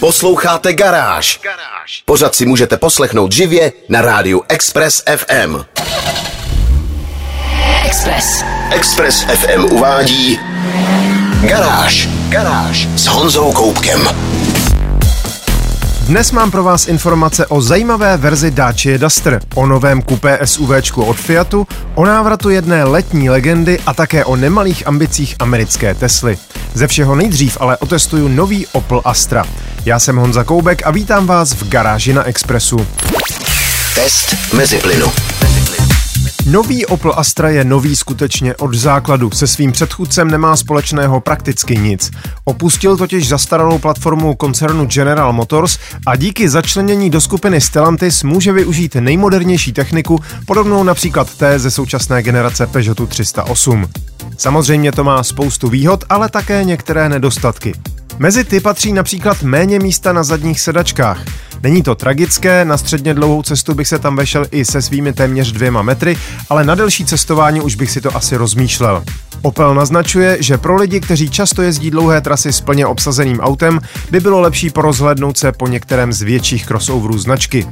Posloucháte Garáž. Pořád si můžete poslechnout živě na rádiu Express FM. Express. Express FM uvádí Garáž. Garáž s Honzou Koupkem. Dnes mám pro vás informace o zajímavé verzi Dacia Duster, o novém kupé SUVčku od Fiatu, o návratu jedné letní legendy a také o nemalých ambicích americké Tesly. Ze všeho nejdřív ale otestuju nový Opel Astra. Já jsem Honza Koubek a vítám vás v garáži na Expressu. Test mezi plynu. Nový Opel Astra je nový skutečně od základu. Se svým předchůdcem nemá společného prakticky nic. Opustil totiž zastaralou platformu koncernu General Motors a díky začlenění do skupiny Stellantis může využít nejmodernější techniku, podobnou například té ze současné generace Peugeotu 308. Samozřejmě to má spoustu výhod, ale také některé nedostatky. Mezi ty patří například méně místa na zadních sedačkách. Není to tragické, na středně dlouhou cestu bych se tam vešel i se svými téměř dvěma metry, ale na delší cestování už bych si to asi rozmýšlel. Opel naznačuje, že pro lidi, kteří často jezdí dlouhé trasy s plně obsazeným autem, by bylo lepší porozhlednout se po některém z větších crossoverů značky.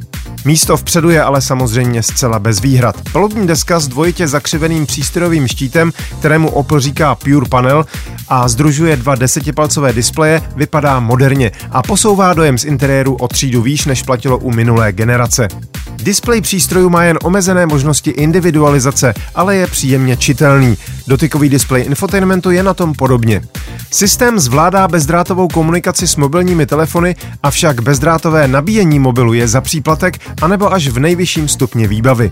Místo vpředu je ale samozřejmě zcela bez výhrad. Palubní deska s dvojitě zakřiveným přístrojovým štítem, kterému Opel říká Pure Panel a združuje dva desetipalcové displeje, vypadá moderně a posouvá dojem z interiéru o třídu výš, než platilo u minulé generace. Displej přístroju má jen omezené možnosti individualizace, ale je příjemně čitelný. Dotykový displej infotainmentu je na tom podobně. Systém zvládá bezdrátovou komunikaci s mobilními telefony, avšak bezdrátové nabíjení mobilu je za příplatek anebo až v nejvyšším stupni výbavy.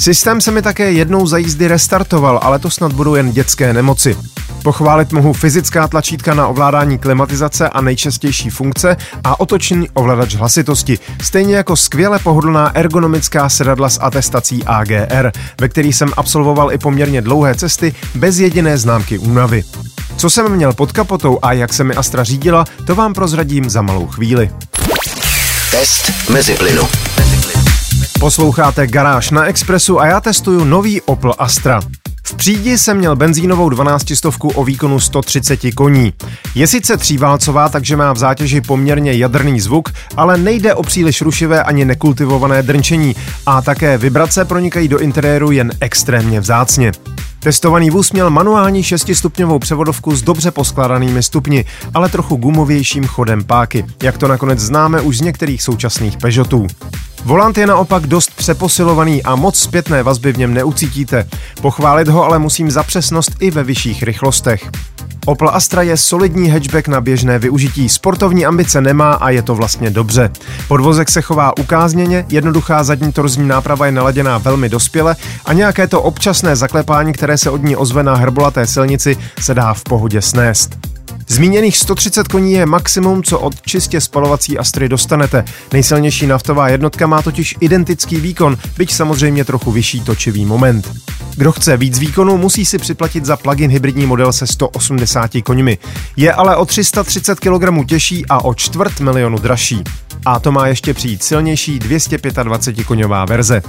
Systém se mi také jednou za jízdy restartoval, ale to snad budou jen dětské nemoci. Pochválit mohu fyzická tlačítka na ovládání klimatizace a nejčastější funkce a otočný ovladač hlasitosti, stejně jako skvěle pohodlná ergonomická sedadla s atestací AGR, ve kterých jsem absolvoval i poměrně dlouhé cesty bez jediné známky únavy. Co jsem měl pod kapotou a jak se mi Astra řídila, to vám prozradím za malou chvíli. Test mezi plynu. Posloucháte Garáž na Expressu a já testuju nový Opel Astra. V přídi jsem měl benzínovou 12 stovku o výkonu 130 koní. Je sice tříválcová, takže má v zátěži poměrně jadrný zvuk, ale nejde o příliš rušivé ani nekultivované drnčení a také vibrace pronikají do interiéru jen extrémně vzácně. Testovaný vůz měl manuální 6-stupňovou převodovku s dobře poskládanými stupni, ale trochu gumovějším chodem páky, jak to nakonec známe už z některých současných Peugeotů. Volant je naopak dost přeposilovaný a moc zpětné vazby v něm neucítíte. Pochválit ho ale musím za přesnost i ve vyšších rychlostech. Opel Astra je solidní hatchback na běžné využití, sportovní ambice nemá a je to vlastně dobře. Podvozek se chová ukázněně, jednoduchá zadní torzní náprava je naladěná velmi dospěle a nějaké to občasné zaklepání, které se od ní ozve na hrbolaté silnici, se dá v pohodě snést. Zmíněných 130 koní je maximum, co od čistě spalovací Astry dostanete. Nejsilnější naftová jednotka má totiž identický výkon, byť samozřejmě trochu vyšší točivý moment. Kdo chce víc výkonu, musí si připlatit za plug-in hybridní model se 180 koňmi. Je ale o 330 kg těžší a o čtvrt milionu dražší. A to má ještě přijít silnější 225 koňová verze.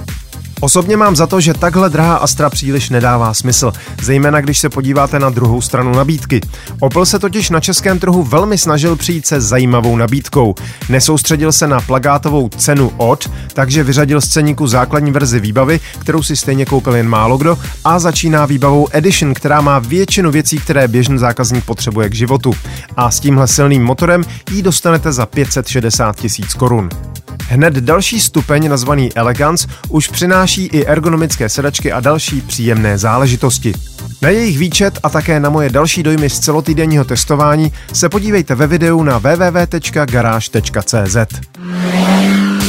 Osobně mám za to, že takhle drahá Astra příliš nedává smysl, zejména když se podíváte na druhou stranu nabídky. Opel se totiž na českém trhu velmi snažil přijít se zajímavou nabídkou. Nesoustředil se na plagátovou cenu od, takže vyřadil z ceníku základní verzi výbavy, kterou si stejně koupil jen málo kdo, a začíná výbavou Edition, která má většinu věcí, které běžný zákazník potřebuje k životu. A s tímhle silným motorem ji dostanete za 560 tisíc korun. Hned další stupeň, nazvaný Elegance, už přináší i ergonomické sedačky a další příjemné záležitosti. Na jejich výčet a také na moje další dojmy z celotýdenního testování se podívejte ve videu na www.garage.cz.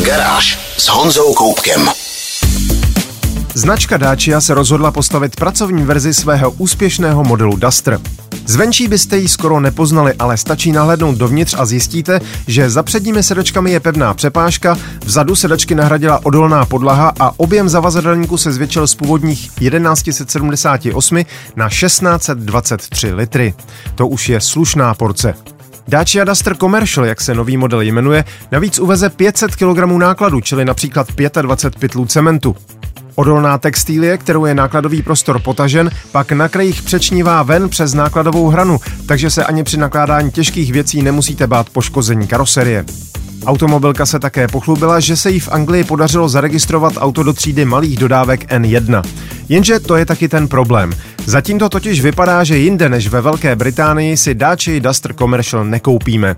Garáž s Honzou Koupkem. Značka Dacia se rozhodla postavit pracovní verzi svého úspěšného modelu Duster. Zvenčí byste ji skoro nepoznali, ale stačí nahlédnout dovnitř a zjistíte, že za předními sedačkami je pevná přepážka, vzadu sedačky nahradila odolná podlaha a objem zavazadelníku se zvětšil z původních 1178 na 1623 litry. To už je slušná porce. Dacia Duster Commercial, jak se nový model jmenuje, navíc uveze 500 kg nákladu, čili například 25 pytlů cementu. Odolná textílie, kterou je nákladový prostor potažen, pak na krajích přečnívá ven přes nákladovou hranu, takže se ani při nakládání těžkých věcí nemusíte bát poškození karoserie. Automobilka se také pochlubila, že se jí v Anglii podařilo zaregistrovat auto do třídy malých dodávek N1. Jenže to je taky ten problém. Zatím to totiž vypadá, že jinde než ve Velké Británii si Dacia Duster Commercial nekoupíme.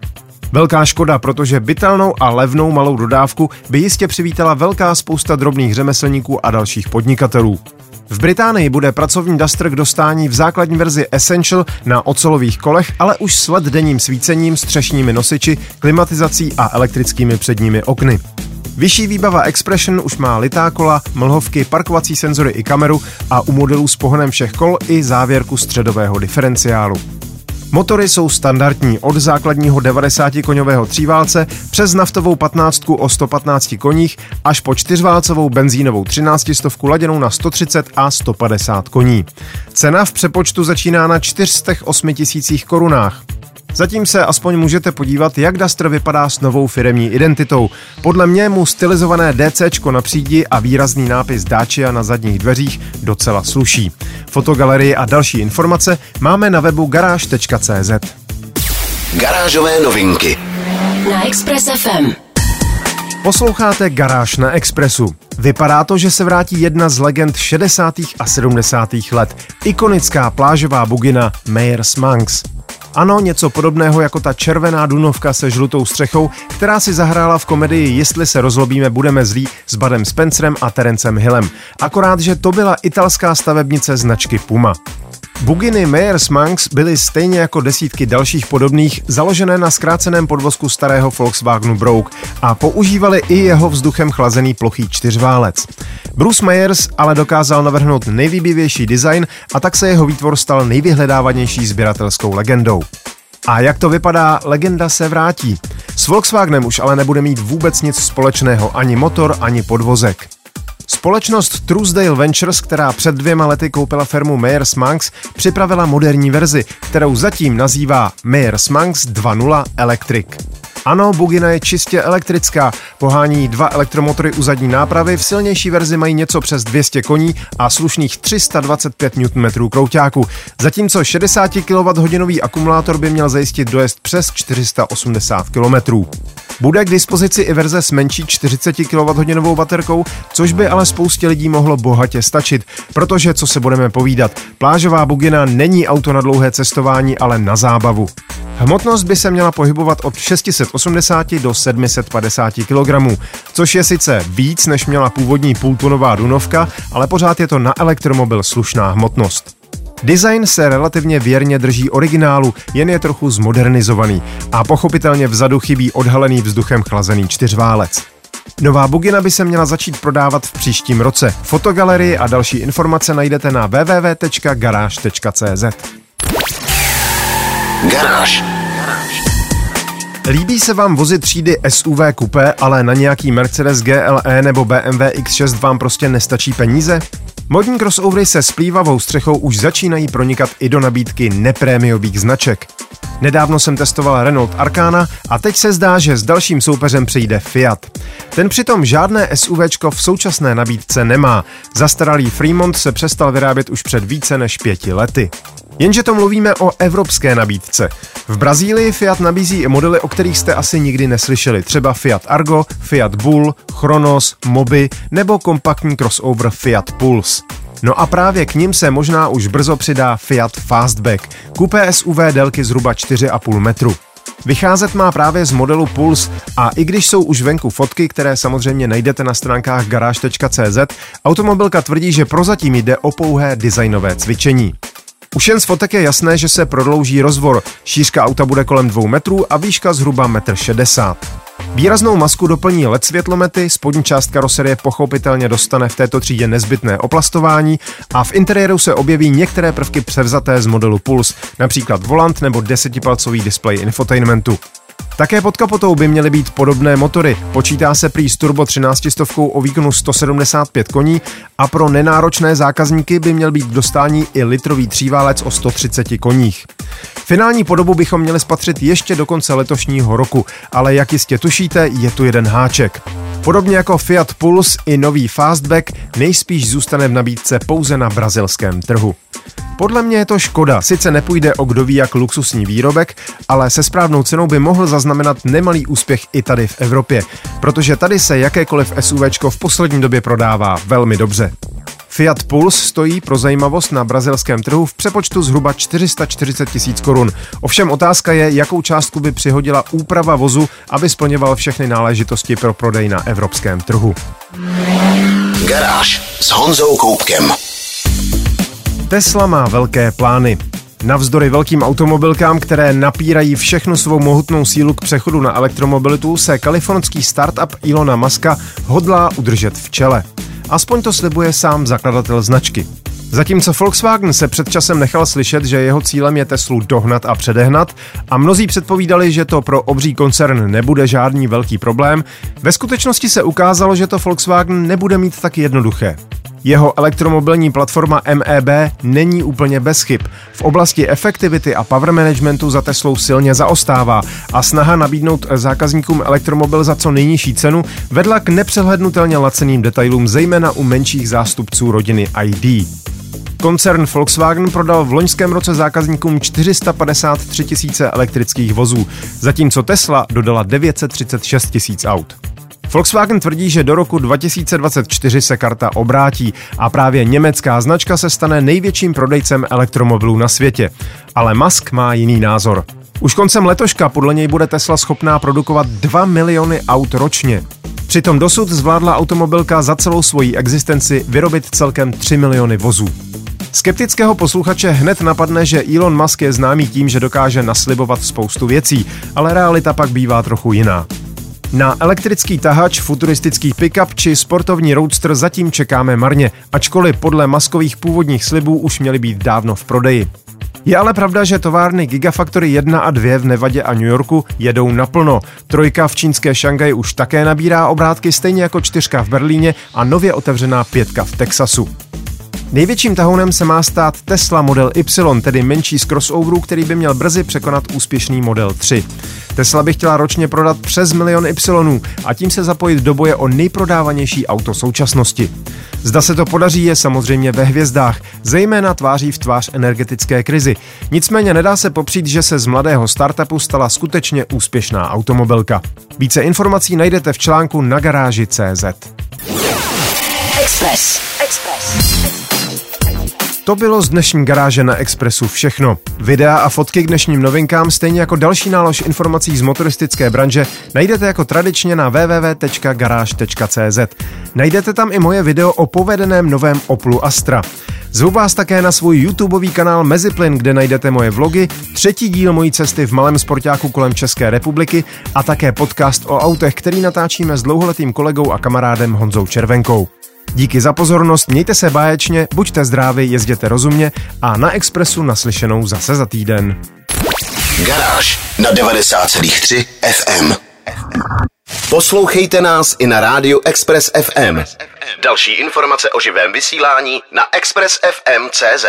Velká škoda, protože bytelnou a levnou malou dodávku by jistě přivítala velká spousta drobných řemeslníků a dalších podnikatelů. V Británii bude pracovní Duster k dostání v základní verzi Essential na ocelových kolech, ale už s LED denním svícením, střešními nosiči, klimatizací a elektrickými předními okny. Vyšší výbava Expression už má litá kola, mlhovky, parkovací senzory i kameru a u modelů s pohonem všech kol i závěrku středového diferenciálu. Motory jsou standardní od základního 90 koňového tříválce přes naftovou 15 o 115 koních až po čtyřválcovou benzínovou 13 stovku laděnou na 130 a 150 koní. Cena v přepočtu začíná na 408 tisících korunách. Zatím se aspoň můžete podívat, jak Duster vypadá s novou firemní identitou. Podle mě mu stylizované DC na přídi a výrazný nápis Dacia na zadních dveřích docela sluší. Fotogalerii a další informace máme na webu garáž.cz. Garážové novinky na Express FM. Posloucháte Garáž na Expressu. Vypadá to, že se vrátí jedna z legend 60. a 70. let. Ikonická plážová bugina Mayers Manx. Ano, něco podobného jako ta červená dunovka se žlutou střechou, která si zahrála v komedii Jestli se rozlobíme, budeme zlí s Badem Spencerem a Terencem Hillem. Akorát, že to byla italská stavebnice značky Puma. Buginy Meyers Manx byly stejně jako desítky dalších podobných založené na zkráceném podvozku starého Volkswagenu Brouk a používali i jeho vzduchem chlazený plochý čtyřválec. Bruce Meyers ale dokázal navrhnout nejvýbivější design a tak se jeho výtvor stal nejvyhledávanější sběratelskou legendou. A jak to vypadá, legenda se vrátí. S Volkswagenem už ale nebude mít vůbec nic společného, ani motor, ani podvozek. Společnost Truesdale Ventures, která před dvěma lety koupila firmu Meyers Manx, připravila moderní verzi, kterou zatím nazývá Meyers Manx 2.0 Electric. Ano, Bugina je čistě elektrická, pohání dva elektromotory u zadní nápravy, v silnější verzi mají něco přes 200 koní a slušných 325 Nm krouťáku, zatímco 60 kWh akumulátor by měl zajistit dojezd přes 480 km. Bude k dispozici i verze s menší 40 kWh baterkou, což by ale spoustě lidí mohlo bohatě stačit, protože, co se budeme povídat, plážová bugina není auto na dlouhé cestování, ale na zábavu. Hmotnost by se měla pohybovat od 680 do 750 kg, což je sice víc, než měla původní půltonová Dunovka, ale pořád je to na elektromobil slušná hmotnost. Design se relativně věrně drží originálu, jen je trochu zmodernizovaný a pochopitelně vzadu chybí odhalený vzduchem chlazený čtyřválec. Nová bugina by se měla začít prodávat v příštím roce. Fotogalerii a další informace najdete na www.garage.cz. Garáž. Líbí se vám vozy třídy SUV Coupé, ale na nějaký Mercedes GLE nebo BMW X6 vám prostě nestačí peníze? Modní crossovery se splývavou střechou už začínají pronikat i do nabídky neprémiových značek. Nedávno jsem testoval Renault Arcana a teď se zdá, že s dalším soupeřem přijde Fiat. Ten přitom žádné SUVčko v současné nabídce nemá. Zastaralý Fremont se přestal vyrábět už před více než pěti lety. Jenže to mluvíme o evropské nabídce. V Brazílii Fiat nabízí i modely, o kterých jste asi nikdy neslyšeli, třeba Fiat Argo, Fiat Bull, Chronos, Moby nebo kompaktní crossover Fiat Pulse. No a právě k ním se možná už brzo přidá Fiat Fastback, kupé SUV délky zhruba 4,5 metru. Vycházet má právě z modelu Pulse a i když jsou už venku fotky, které samozřejmě najdete na stránkách garáž.cz, automobilka tvrdí, že prozatím jde o pouhé designové cvičení. Už jen z fotek je jasné, že se prodlouží rozvor. Šířka auta bude kolem 2 metrů a výška zhruba 1,60 m. Výraznou masku doplní LED světlomety, spodní část karoserie pochopitelně dostane v této třídě nezbytné oplastování a v interiéru se objeví některé prvky převzaté z modelu Pulse, například volant nebo desetipalcový displej infotainmentu. Také pod kapotou by měly být podobné motory. Počítá se prý s turbo 13 stovkou o výkonu 175 koní a pro nenáročné zákazníky by měl být dostání i litrový tříválec o 130 koních. Finální podobu bychom měli spatřit ještě do konce letošního roku, ale jak jistě tušíte, je tu jeden háček. Podobně jako Fiat Pulse i nový Fastback nejspíš zůstane v nabídce pouze na brazilském trhu. Podle mě je to škoda, sice nepůjde o kdo ví jak luxusní výrobek, ale se správnou cenou by mohl zaznamenat nemalý úspěch i tady v Evropě, protože tady se jakékoliv SUV v poslední době prodává velmi dobře. Fiat Pulse stojí pro zajímavost na brazilském trhu v přepočtu zhruba 440 tisíc korun. Ovšem otázka je, jakou částku by přihodila úprava vozu, aby splňoval všechny náležitosti pro prodej na evropském trhu. Garáž s Honzou Koupkem. Tesla má velké plány. Navzdory velkým automobilkám, které napírají všechnu svou mohutnou sílu k přechodu na elektromobilitu, se kalifornský startup Ilona Muska hodlá udržet v čele. Aspoň to slibuje sám zakladatel značky. Zatímco Volkswagen se před časem nechal slyšet, že jeho cílem je Teslu dohnat a předehnat a mnozí předpovídali, že to pro obří koncern nebude žádný velký problém, ve skutečnosti se ukázalo, že to Volkswagen nebude mít tak jednoduché. Jeho elektromobilní platforma MEB není úplně bez chyb. V oblasti efektivity a power managementu za Teslou silně zaostává a snaha nabídnout zákazníkům elektromobil za co nejnižší cenu vedla k nepřehlednutelně laceným detailům, zejména u menších zástupců rodiny ID. Koncern Volkswagen prodal v loňském roce zákazníkům 453 tisíce elektrických vozů, zatímco Tesla dodala 936 tisíc aut. Volkswagen tvrdí, že do roku 2024 se karta obrátí a právě německá značka se stane největším prodejcem elektromobilů na světě. Ale Musk má jiný názor. Už koncem letoška podle něj bude Tesla schopná produkovat 2 miliony aut ročně. Přitom dosud zvládla automobilka za celou svoji existenci vyrobit celkem 3 miliony vozů. Skeptického posluchače hned napadne, že Elon Musk je známý tím, že dokáže naslibovat spoustu věcí, ale realita pak bývá trochu jiná. Na elektrický tahač, futuristický pickup či sportovní roadster zatím čekáme marně, ačkoliv podle maskových původních slibů už měly být dávno v prodeji. Je ale pravda, že továrny Gigafactory 1 a 2 v Nevadě a New Yorku jedou naplno. Trojka v čínské Šangaji už také nabírá obrátky, stejně jako čtyřka v Berlíně a nově otevřená pětka v Texasu. Největším tahounem se má stát Tesla Model Y, tedy menší z crossoverů, který by měl brzy překonat úspěšný Model 3. Tesla by chtěla ročně prodat přes milion Y a tím se zapojit do boje o nejprodávanější auto současnosti. Zda se to podaří je samozřejmě ve hvězdách, zejména tváří v tvář energetické krizi. Nicméně nedá se popřít, že se z mladého startupu stala skutečně úspěšná automobilka. Více informací najdete v článku na garáži CZ. Express. Express. To bylo z dnešní garáže na Expressu všechno. Videa a fotky k dnešním novinkám, stejně jako další nálož informací z motoristické branže, najdete jako tradičně na www.garage.cz. Najdete tam i moje video o povedeném novém Oplu Astra. Zvu vás také na svůj YouTubeový kanál Meziplyn, kde najdete moje vlogy, třetí díl mojí cesty v malém sportáku kolem České republiky a také podcast o autech, který natáčíme s dlouholetým kolegou a kamarádem Honzou Červenkou. Díky za pozornost, mějte se báječně, buďte zdraví, jezděte rozumně a na Expressu naslyšenou zase za týden. Garáž na 90,3 FM. Poslouchejte nás i na rádiu Express FM. Další informace o živém vysílání na expressfm.cz.